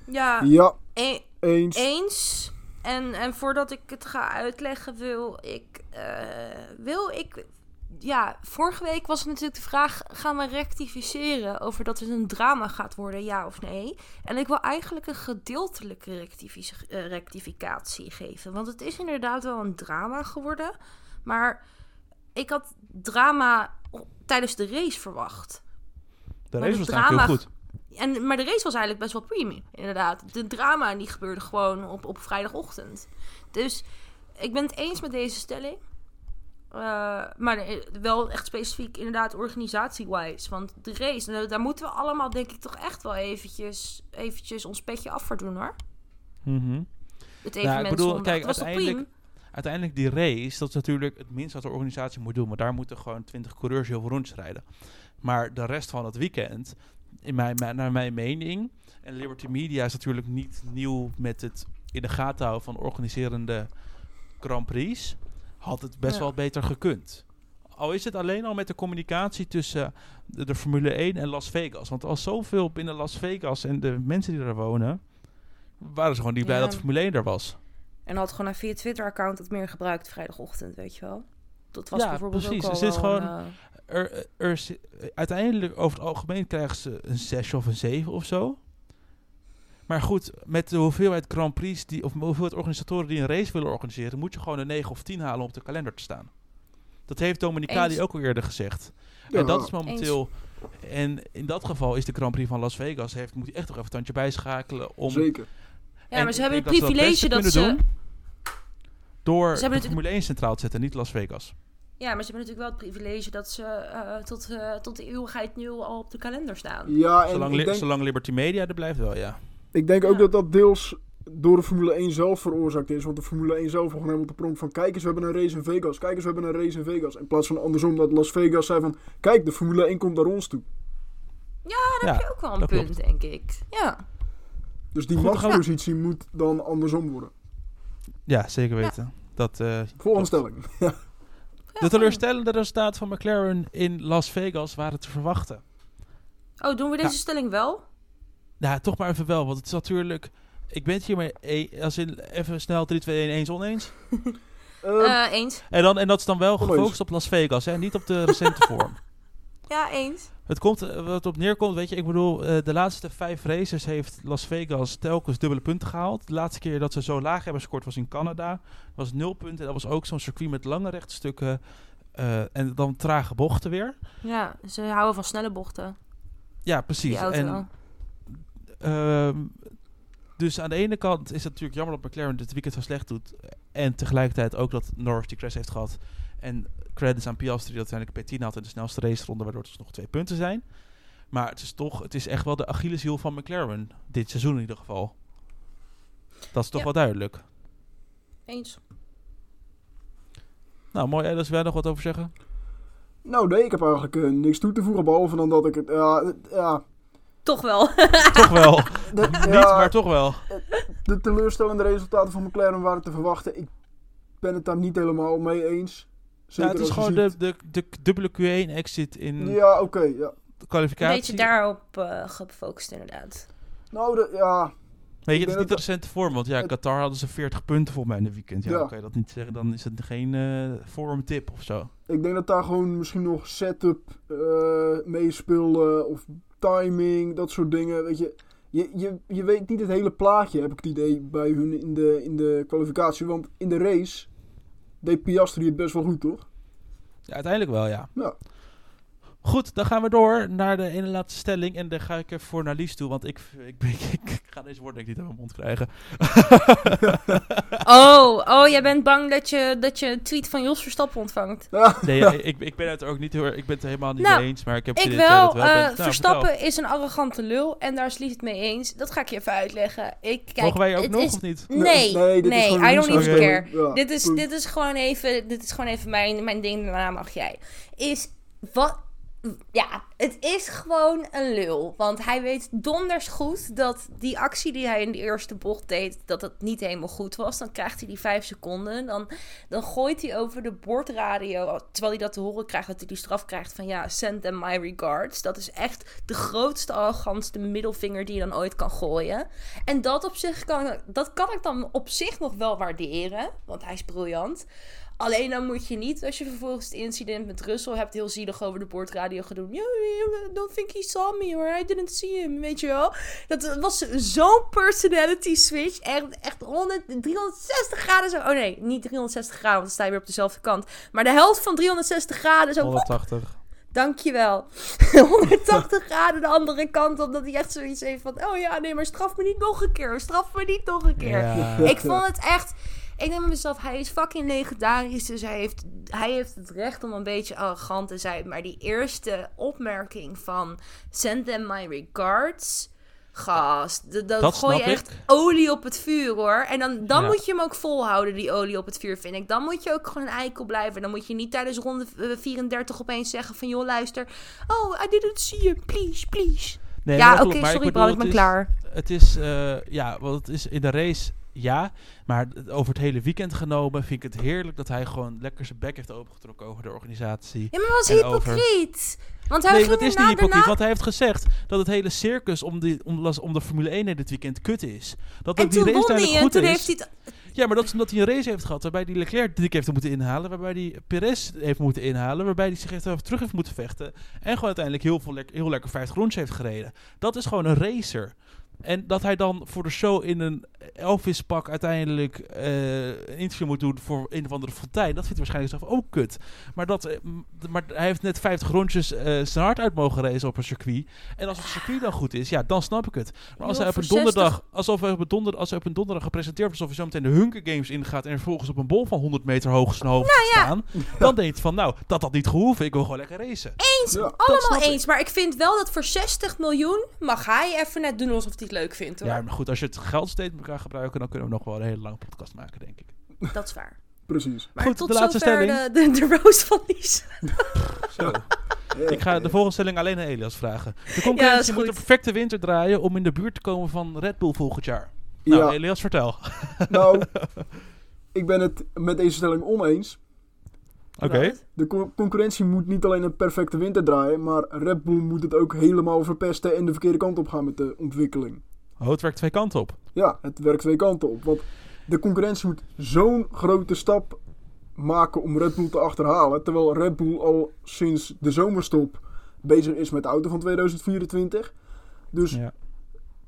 Ja, Ja, e- eens. eens. En, en voordat ik het ga uitleggen, wil ik, eh, wil ik. Ja, vorige week was het natuurlijk de vraag: gaan we rectificeren over dat het een drama gaat worden, ja of nee? En ik wil eigenlijk een gedeeltelijke eh, rectificatie geven. Want het is inderdaad wel een drama geworden. Maar ik had drama tijdens de race verwacht. De race de was eigenlijk heel drama- goed. En, maar de race was eigenlijk best wel premium, inderdaad. De drama die gebeurde gewoon op, op vrijdagochtend. Dus ik ben het eens met deze stelling. Eh, maar wel echt specifiek inderdaad organisatie-wise. Want de race, nou, daar moeten we allemaal denk ik toch echt wel eventjes, eventjes ons petje af voor doen hoor. Mhm. Het ik evenement bedoel, zondag. kijk, Het was uiteindelijk- prima? Uiteindelijk die race, dat is natuurlijk het minst wat de organisatie moet doen. Maar daar moeten gewoon 20 coureurs heel veel rondjes rijden. Maar de rest van het weekend, in mijn, naar mijn mening... En Liberty Media is natuurlijk niet nieuw met het in de gaten houden van organiserende Grand Prix. Had het best Ja. wel beter gekund. Al is het alleen al met de communicatie tussen de, de Formule 1 en Las Vegas. Want al zoveel binnen Las Vegas en de mensen die daar wonen... waren ze gewoon niet blij Ja. dat de Formule 1 er was. En had gewoon via Twitter-account het meer gebruikt vrijdagochtend, weet je wel. Dat was Ja, bijvoorbeeld precies. ook al het is gewoon- een, eh, er, er, uiteindelijk over het algemeen krijgen ze een 6 of een 7 of zo. Maar goed, met de hoeveelheid Grand Prix die, of de hoeveelheid organisatoren die een race willen organiseren, moet je gewoon een 9 of 10 halen om op de kalender te staan. Dat heeft Dominicali ook al eerder gezegd. Ja, En dat is momenteel. En in dat geval is de Grand Prix van Las Vegas. Heeft, moet hij echt nog even een tandje bijschakelen om. Zeker. Ja, en maar ze hebben het dat privilege dat ze... doen Door Ze hebben de Formule 1 centraal te zetten, niet Las Vegas. Ja, maar ze hebben natuurlijk wel het privilege dat ze eh, tot, eh, tot de eeuwigheid nul al op de kalender staan. Ja, en Zolang, ik li- denk, zolang Liberty Media er blijft wel, ja. ik denk ook dat dat deels door de Formule 1 zelf veroorzaakt is. Want de Formule 1 zelf gewoon helemaal op de pronk van... Kijk eens, we hebben een race in Vegas. Kijk eens, we hebben een race in Vegas. In plaats van andersom dat Las Vegas zei van... Kijk, de Formule 1 komt naar ons toe. ja. heb je ook wel een dat punt, klopt. denk ik. Ja. Dus die machtspositie moet dan andersom worden. Ja, zeker weten. Dat, eh, Volgende stelling. De teleurstellende resultaten van McLaren in Las Vegas waren te verwachten. Oh, doen we deze Ja. stelling wel? Nou, toch maar even wel, want het is natuurlijk... Ik ben het hiermee, e- als in even snel 3, 2, 1, eens oneens. Eh, Eh, eens. En, dan, en dat is dan wel gefocust op Las Vegas, hè, niet op de recente vorm. Ja, eens. Het komt, eh, wat op neerkomt, weet je, ik bedoel, eh, de laatste vijf races heeft Las Vegas telkens dubbele punten gehaald. De laatste keer dat ze zo laag hebben gescoord was in Canada. Dat was nul punten. Dat was ook zo'n circuit met lange rechtstukken eh, en dan trage bochten weer. Ja, ze houden van snelle bochten. Ja, precies. En Ehm, dus aan de ene kant is het natuurlijk jammer dat McLaren dit weekend zo slecht doet. En tegelijkertijd ook dat Norris die crash heeft gehad. En credits aan Piastri dat uiteindelijk P10 had in de snelste raceronde, waardoor het dus nog twee punten zijn. Maar het is toch, het is echt wel de Achilleshiel van McLaren. Dit seizoen in ieder geval. Dat is toch Ja. wel duidelijk. Eens. Nou, mooi. Elis, wil jij nog wat over zeggen? nou nee, ik heb eigenlijk eh, niks toe te voegen. Behalve dan dat ik het... Ja, ja, Toch wel. toch wel. de, Niet, maar toch wel. de teleurstellende resultaten van McLaren waren te verwachten. Ik ben het daar niet helemaal mee eens. Ja, Zeker het is gewoon de, de, de dubbele Q1-exit in Ja, oké, ja. de Een kwalificatie. beetje daarop eh, gefocust, inderdaad. Nou, de, ja, Weet je, het is niet de recente vorm, want ja, het- Qatar hadden ze 40 punten voor mij in de weekend. Ja, Ja. dan kan je dat niet zeggen, dan is het geen eh forum tip of zo. ik denk dat daar gewoon misschien nog setup eh meespeelde of timing, dat soort dingen. Weet je, je, je, je weet niet het hele plaatje, heb ik het idee, bij hun in de, in de kwalificatie. Want in de race deed Piastri het best wel goed, toch? Ja, uiteindelijk wel, ja. Ja. Goed, dan gaan we door naar de ene laatste stelling. En dan ga ik even voor naar Lies toe, want ik, ik, ik, ga deze woorden denk ik niet uit mijn mond krijgen. Oh, oh, jij bent bang dat je, dat je een tweet van Jos Verstappen ontvangt. Nee, ja, ik, ik ben het er ook niet heel ik ben het er helemaal niet Nou, mee eens, maar ik heb Ik wel. dat wel eh. Nou, Verstappen vertel. is een arrogante lul en daar is Lies het mee eens. Dat ga ik je even uitleggen. Ik, kijk, Mogen wij ook het nog is- of niet? Nee, nee, dit is gewoon I don't even care. Ja, Dit is, dit is gewoon even, dit is gewoon even mijn, mijn ding, daarna mag jij. Is, wat, ja, het is gewoon een lul. Want hij weet donders goed dat die actie die hij in de eerste bocht deed, dat het niet helemaal goed was. Dan krijgt hij die vijf seconden. Dan, dan gooit hij over de bordradio, terwijl hij dat te horen krijgt, dat hij die straf krijgt van ja, send them my regards. Dat is echt de grootste, arrogantste middelvinger die je dan ooit kan gooien. En dat op zich kan, dat kan ik dan op zich nog wel waarderen, want hij is briljant. Alleen dan moet je niet, als je vervolgens het incident met Russell hebt, heel zielig over de boordradio I don't think he saw me or I didn't see him, weet je wel. Dat was zo'n personality switch. Echt, echt 100, 360 graden zo. Oh nee, niet 360 graden, want dan sta je weer op dezelfde kant. Maar de helft van 360 graden zo. 180. Dankjewel. 180 graden de andere kant, omdat hij echt zoiets heeft van... Oh ja, nee, maar straf me niet nog een keer. Straf me niet nog een keer. Ja. Ik vond het echt... Ik denk bij mezelf, hij is fucking legendarisch. Dus hij heeft, hij heeft het recht om een beetje arrogant te zijn. Maar die eerste opmerking van... Send them my regards... Gast, dat, Dat gooi je echt ik. olie op het vuur hoor. En dan, dan Ja. moet je hem ook volhouden, die olie op het vuur, vind ik. Dan moet je ook gewoon een eikel blijven. Dan moet je niet tijdens ronde eh, 34 opeens zeggen van... joh, luister. Oh, I didn't see you. Please, please. Nee, ja, oké, sorry Bram, ik ben klaar. Het is, eh, ja, want het is in de race, ja. Maar over het hele weekend genomen vind ik het heerlijk dat hij gewoon lekker zijn bek heeft opengetrokken over de organisatie. Ja, maar was over- hypocriet. Want hij nee, dat is niet hypocriet, want hij heeft gezegd dat het hele circus om, die, om, om de Formule 1 in dit weekend kut is. Dat ook die race goed is. heeft. Ja, maar dat is omdat hij een race heeft gehad waarbij hij Leclerc drie keer heeft moeten inhalen, waarbij hij Perez heeft moeten inhalen, waarbij hij zich echt even terug heeft moeten vechten en gewoon uiteindelijk heel, veel heel lekker 50 rondjes heeft gereden. Dat is gewoon een racer. En dat hij dan voor de show in een Elvis pak uiteindelijk eh, een interview moet doen voor een of andere fontein, dat vindt hij waarschijnlijk zelf ook kut. Maar, dat, eh, maar hij heeft net 50 rondjes eh, zijn hart uit mogen racen op een circuit. En als het circuit dan goed is, ja, dan snap ik het. Maar als hij op een voor 60 donderdag, alsof hij op een, donder, als hij op een donderdag gepresenteerd wordt, alsof hij zo meteen de Hunger Games ingaat en vervolgens op een bol van 100 meter hoog zijn hoofd Nou ja. staan, dan denk je van, nou, dat had niet gehoeven. Ik wil gewoon lekker racen. Eens, Ja, allemaal ik. eens. Maar ik vind wel dat voor 60 miljoen mag hij even net doen alsof hij het leuk vindt hoor. Ja, maar goed, als je het geld steeds met elkaar gebruiken, dan kunnen we nog wel een hele lange podcast maken, denk ik. Dat is waar. Precies. Maar Goed, tot de laatste stelling. De, de, de roast van Lies. Zo. Ik ga de volgende stelling alleen aan Elias vragen. De concurrentie Ja, moet goed. perfecte winter draaien om in de buurt te komen van Red Bull volgend jaar. Nou, Ja, Elias, vertel. nou, ik ben het met deze stelling oneens. Oké. De co- concurrentie moet niet alleen een perfecte winter draaien, maar Red Bull moet het ook helemaal verpesten en de verkeerde kant op gaan met de ontwikkeling. Oh, het werkt twee kanten op. Ja, het werkt twee kanten op. Want de concurrentie moet zo'n grote stap maken om Red Bull te achterhalen. Terwijl Red Bull al sinds de zomerstop bezig is met de auto van 2024. Dus ja.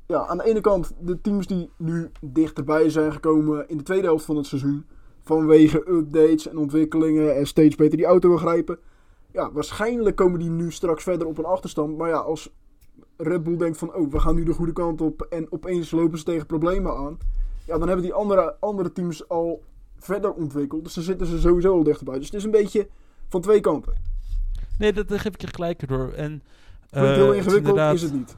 Ja. aan de ene kant de teams die nu dichterbij zijn gekomen in de tweede helft van het seizoen. Vanwege updates en ontwikkelingen en steeds beter die auto begrijpen. Ja, waarschijnlijk komen die nu straks verder op een achterstand. Maar ja, als Red Bull denkt van, oh, we gaan nu de goede kant op en opeens lopen ze tegen problemen aan. Ja, dan hebben die andere, andere teams al verder ontwikkeld. Dus dan zitten ze sowieso al dichterbij. Dus het is een beetje van twee kanten. Nee, dat, geef ik je gelijk door. En, eh, heel het ingewikkeld, inderdaad- is het niet.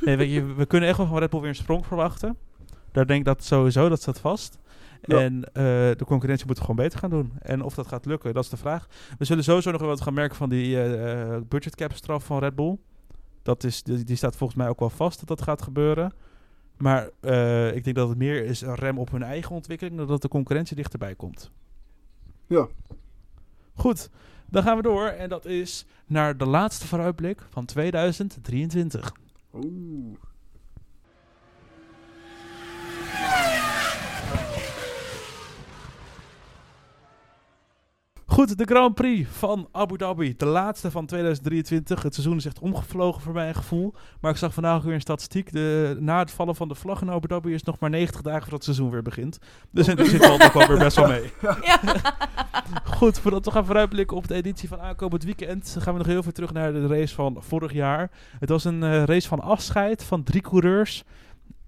Nee, je, we kunnen echt wel van Red Bull weer een sprong verwachten. Daar denk ik dat sowieso, dat staat vast. Ja. En eh, de concurrentie moet het gewoon beter gaan doen. En of dat gaat lukken, dat is de vraag. We zullen sowieso nog wel wat gaan merken van die eh eh, budgetcap straf van Red Bull. Dat is, die, die staat volgens mij ook wel vast dat dat gaat gebeuren. Maar ik denk dat het meer is een rem op hun eigen ontwikkeling... dan dat de concurrentie dichterbij komt. Ja. Goed, dan gaan we door. En dat is naar de laatste vooruitblik van 2023. Oeh. Goed, de Grand Prix van Abu Dhabi. De laatste van 2023. Het seizoen is echt omgevlogen voor mijn gevoel. Maar ik zag vandaag weer een statistiek. De, na het vallen van de vlag in Abu Dhabi is nog maar 90 dagen voordat het seizoen weer begint. Dus in principe valt het ook wel weer best wel mee. Ja. Goed, voordat we gaan vooruitblikken op de editie van aankomend weekend, gaan we nog heel veel terug naar de race van vorig jaar. Het was een eh, race van afscheid van drie coureurs.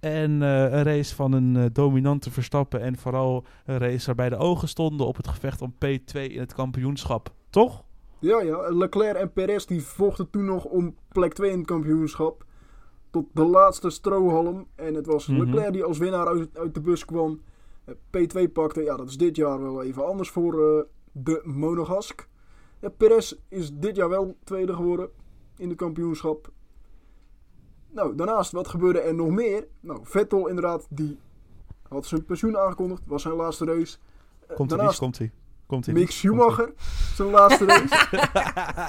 En eh, een race van een eh, dominante Verstappen. En vooral een race waarbij de ogen stonden op het gevecht om P2 in het kampioenschap. Toch? Ja, ja. Leclerc en Perez die vochten toen nog om plek 2 in het kampioenschap. Tot de laatste strohalm. En het was Mhm. Leclerc die als winnaar uit, uit de bus kwam. eh, P2 pakte. Ja, dat is dit jaar wel even anders voor de Monegask. Ja, Perez is dit jaar wel tweede geworden in de kampioenschap. Nou, daarnaast, wat gebeurde er nog meer? Nou, Vettel inderdaad, die had zijn pensioen aangekondigd. Was zijn laatste race. Eh, Komt hij, daarnaast komt hij. Komt hij. Mick Schumacher, zijn laatste race.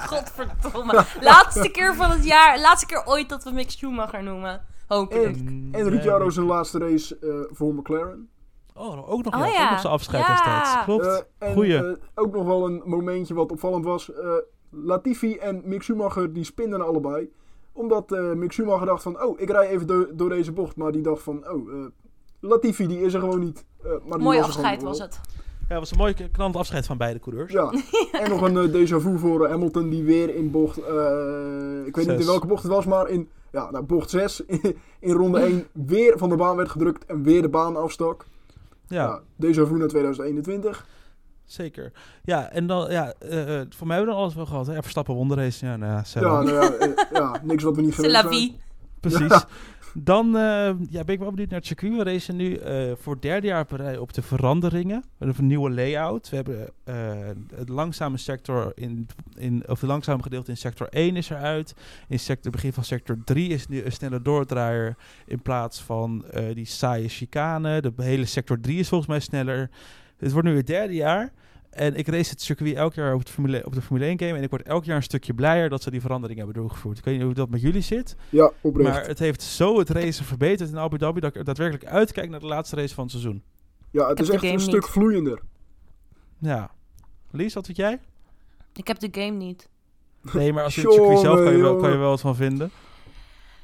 Godverdomme. Laatste keer van het jaar. Laatste keer ooit dat we Mick Schumacher noemen. Hopelijk. En Ricciardo zijn laatste race eh, voor McLaren. Oh, ook nog, Oh, ja, ja. ook nog zijn afscheid Ja. Klopt. Eh, en Goeie. ook nog wel een momentje wat opvallend was. Eh, Latifi en Mick Schumacher die spinden allebei. Omdat eh, Mick Schumacher dacht van, oh, ik rij even door, door deze bocht. Maar die dacht van, oh, eh, Latifi die is er gewoon niet. Eh, maar Mooi was gewoon afscheid was het. Ja, het was een mooi knallend afscheid van beide coureurs. Ja, en nog een eh, déjà vu voor Hamilton die weer in bocht, eh, ik weet niet in welke bocht het was, maar in ja, nou, bocht 6 in ronde 1 weer van de baan werd gedrukt en weer de baan afstak. Ja, Ja, déjà vu naar 2021. Zeker. Ja, en dan, ja, eh, eh, voor mij hebben we dan alles wel gehad. Hè? Verstappen wonderrace. Ja, nou ja. Ja, nou ja, eh, ja, niks wat we niet vie. Precies. Ja. Dan eh, ja, ben ik wel benieuwd naar het circuit. We racen nu eh, voor het derde jaar rij op de veranderingen. We hebben een nieuwe layout. We hebben eh, het langzame sector in, in of het langzame gedeelte in sector 1 is eruit. In sector begin van sector 3 is nu een snelle doordraaier in plaats van eh, die saaie chicane. De hele sector 3 is volgens mij sneller. Het wordt nu het derde jaar. En ik race het circuit elk jaar op de, Formule, op de Formule 1 game. En ik word elk jaar een stukje blijer dat ze die verandering hebben doorgevoerd. Ik weet niet hoe dat met jullie zit. Ja, oprecht. Maar het heeft zo het racen verbeterd in Abu Dhabi dat ik er daadwerkelijk uitkijk naar de laatste race van het seizoen. ja, het is echt een stuk vloeiender. Ja. Lies, wat weet jij? Ik heb de game niet. Nee, maar als je het circuit zelf kan je, wel, kan je wel wat van vinden.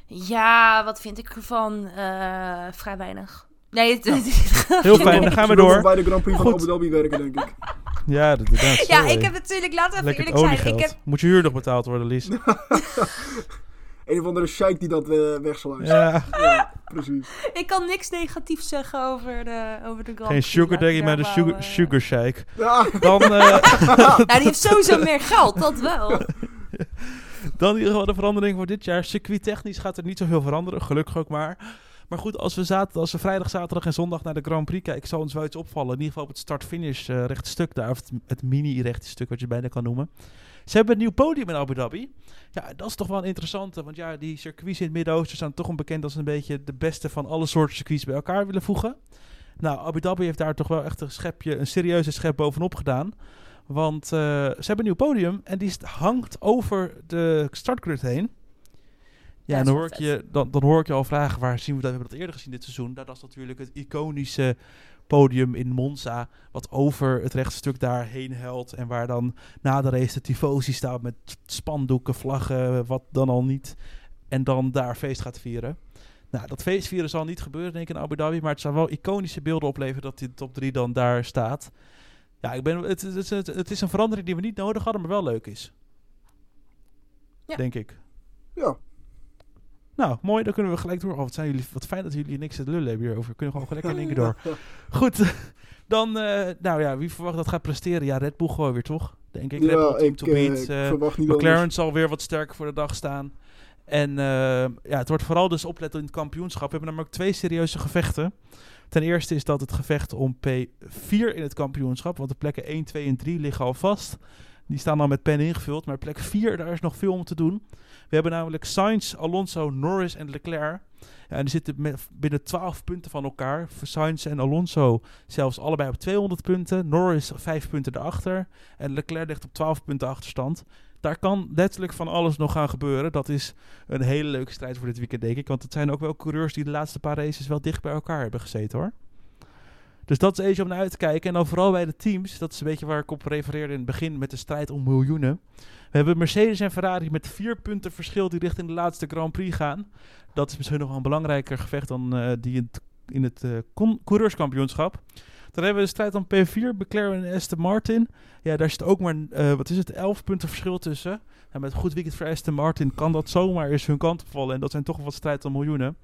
Ja, wat vind ik ervan? Eh, vrij weinig. Nee, het, Heel fijn, dan gaan we door. bij de Grand Prix van Goed. Abu Dhabi werken, denk ik. Ja, dat, ja, ik heb natuurlijk, laten we even Lekker eerlijk zijn. Ik heb, Moet je huur nog betaald worden, Lies? Een of andere sheik die dat wegsluist. Ja, Ja, precies. ik kan niks negatiefs zeggen over de, over de Grand geen sugar daddy, ik maar een daar sugar, eh, sugar. Ja, Dan, eh, Nou, die heeft sowieso meer geld, dat wel. dan in ieder geval de verandering voor dit jaar. Circuittechnisch gaat er niet zoveel veranderen, gelukkig ook maar. Maar goed, als we, zaterdag, als vrijdag, zaterdag en zondag naar de Grand Prix kijken, zal ons wel iets opvallen. In ieder geval op het start-finish eh rechte stuk daar, of het, het mini-rechte stuk wat je bijna kan noemen. Ze hebben een nieuw podium in Abu Dhabi. Ja, dat is toch wel een interessante, want ja, die circuits in het Midden-Oosten staan toch bekend als een beetje de beste van alle soorten circuits bij elkaar willen voegen. Nou, Abu Dhabi heeft daar toch wel echt een schepje, een serieuze schep bovenop gedaan. Want eh, ze hebben een nieuw podium en die hangt over de startgrid heen. Ja, en dan hoor, ik je, dan, dan hoor ik je al vragen, waar zien we dat? We hebben dat eerder gezien dit seizoen. Dat is natuurlijk het iconische podium in Monza, wat over het rechtstuk daarheen helt. En waar dan na de race de tifosi staat met spandoeken, vlaggen, wat dan al niet. En dan daar feest gaat vieren. Nou, dat feestvieren zal niet gebeuren, denk ik, in Abu Dhabi. Maar het zou wel iconische beelden opleveren dat die top 3 dan daar staat. Ja, ik ben, het, het, het, het is een verandering die we niet nodig hadden, maar wel leuk is. Ja. Denk ik. ja. Nou, mooi, dan kunnen we gelijk door. Oh, wat, zijn jullie, wat fijn dat jullie niks te lullen hebben hierover. We kunnen gewoon gelijk in één keer door. Goed, dan, eh, nou ja, wie verwacht dat gaat presteren? Ja, Red Bull gewoon weer, toch? Denk ik. Red Bull ja, team ik, to eh, ik eh, verwacht niet McLaren anders. zal weer wat sterker voor de dag staan. En ja, het wordt vooral dus opletten in het kampioenschap. We hebben namelijk twee serieuze gevechten. Ten eerste is dat het gevecht om P4 in het kampioenschap. Want de plekken 1, 2 en 3 liggen al vast. Die staan al met pen ingevuld. Maar plek 4, daar is nog veel om te doen. We hebben namelijk Sainz, Alonso, Norris en Leclerc. Ja, en die zitten binnen 12 punten van elkaar. Voor Sainz en Alonso zelfs allebei op 200 punten. Norris 5 punten erachter. En Leclerc ligt op 12 punten achterstand. Daar kan letterlijk van alles nog gaan gebeuren. Dat is een hele leuke strijd voor dit weekend, denk ik. Want het zijn ook wel coureurs die de laatste paar races wel dicht bij elkaar hebben gezeten, hoor. Dus dat is eentje om naar uit te kijken. En dan vooral bij de teams. Dat is een beetje waar ik op refereerde in het begin met de strijd om miljoenen. We hebben Mercedes en Ferrari met vier punten verschil die richting de laatste Grand Prix gaan. Dat is misschien nog wel een belangrijker gevecht dan eh, die in het, in het eh, coureurskampioenschap. Dan hebben we de strijd om P4, McLaren en Aston Martin. Ja, daar zit ook maar, eh, wat is het, 11 punten verschil tussen. En met een goed weekend voor Aston Martin kan dat zomaar eens hun kant opvallen. En dat zijn toch wel wat strijd om miljoenen.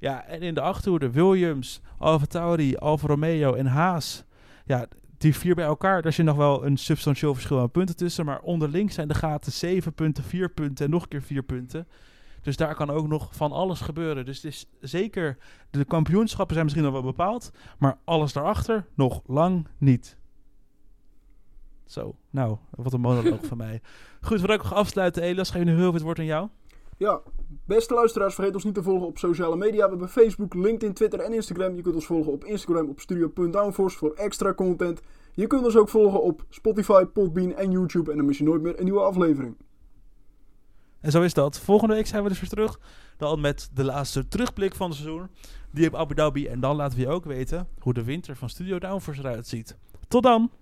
Ja, en in de achterhoede Williams, Alfa Tauri, Alfa Romeo en Haas. Ja, die vier bij elkaar, daar zit nog wel een substantieel verschil aan punten tussen. Maar onderling zijn de gaten 7 punten, 4 punten en nog een keer 4 punten. Dus daar kan ook nog van alles gebeuren. Dus het is zeker, de kampioenschappen zijn misschien nog wel bepaald. Maar alles daarachter nog lang niet. Zo, nou, wat een monoloog van mij. Goed, voordat ik ga afsluiten, Elas, geef nu heel veel het woord aan jou. Ja, beste luisteraars, vergeet ons niet te volgen op sociale media. We hebben Facebook, LinkedIn, Twitter en Instagram. Je kunt ons volgen op Instagram op studio.downforce voor extra content. Je kunt ons ook volgen op Spotify, Podbean en YouTube. En dan mis je nooit meer een nieuwe aflevering. En zo is dat. Volgende week zijn we dus weer terug. Dan met de laatste terugblik van het seizoen. Die op Abu Dhabi. En dan laten we je ook weten hoe de winter van Studio Downforce eruit ziet. Tot dan!